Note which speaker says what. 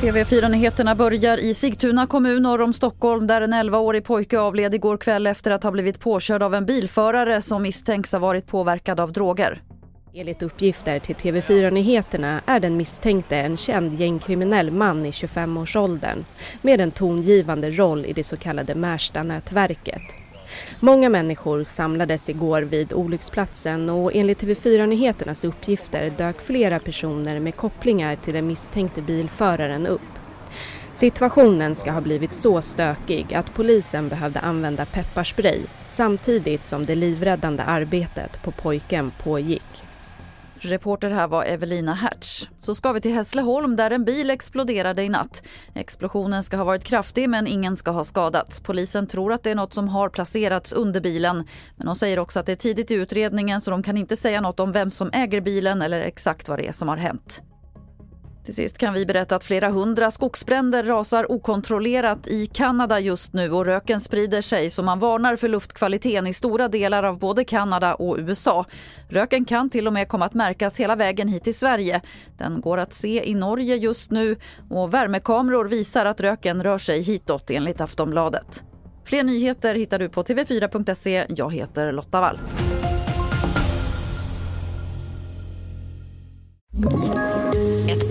Speaker 1: TV4-nyheterna börjar i Sigtuna kommun norr om Stockholm där en 11-årig pojke avled igår kväll efter att ha blivit påkörd av en bilförare som misstänks ha varit påverkad av droger.
Speaker 2: Enligt uppgifter till TV4-nyheterna är den misstänkte en känd gängkriminell man i 25-årsåldern med en tongivande roll i det så kallade Märsta-nätverket. Många människor samlades igår vid olycksplatsen och enligt TV4-nyheternas uppgifter dök flera personer med kopplingar till den misstänkte bilföraren upp. Situationen ska ha blivit så stökig att polisen behövde använda pepparspray samtidigt som det livräddande arbetet på pojken pågick.
Speaker 1: Reporter här var Evelina Hertz. Så ska vi till Hässleholm där en bil exploderade i natt. Explosionen ska ha varit kraftig men ingen ska ha skadats. Polisen tror att det är något som har placerats under bilen. Men de säger också att det är tidigt i utredningen så de kan inte säga något om vem som äger bilen eller exakt vad det är som har hänt. Till sist kan vi berätta att flera hundra skogsbränder rasar okontrollerat i Kanada just nu och röken sprider sig så man varnar för luftkvaliteten i stora delar av både Kanada och USA. Röken kan till och med komma att märkas hela vägen hit till Sverige. Den går att se i Norge just nu och värmekameror visar att röken rör sig hitåt enligt Aftonbladet. Fler nyheter hittar du på tv4.se. Jag heter Lotta Wall.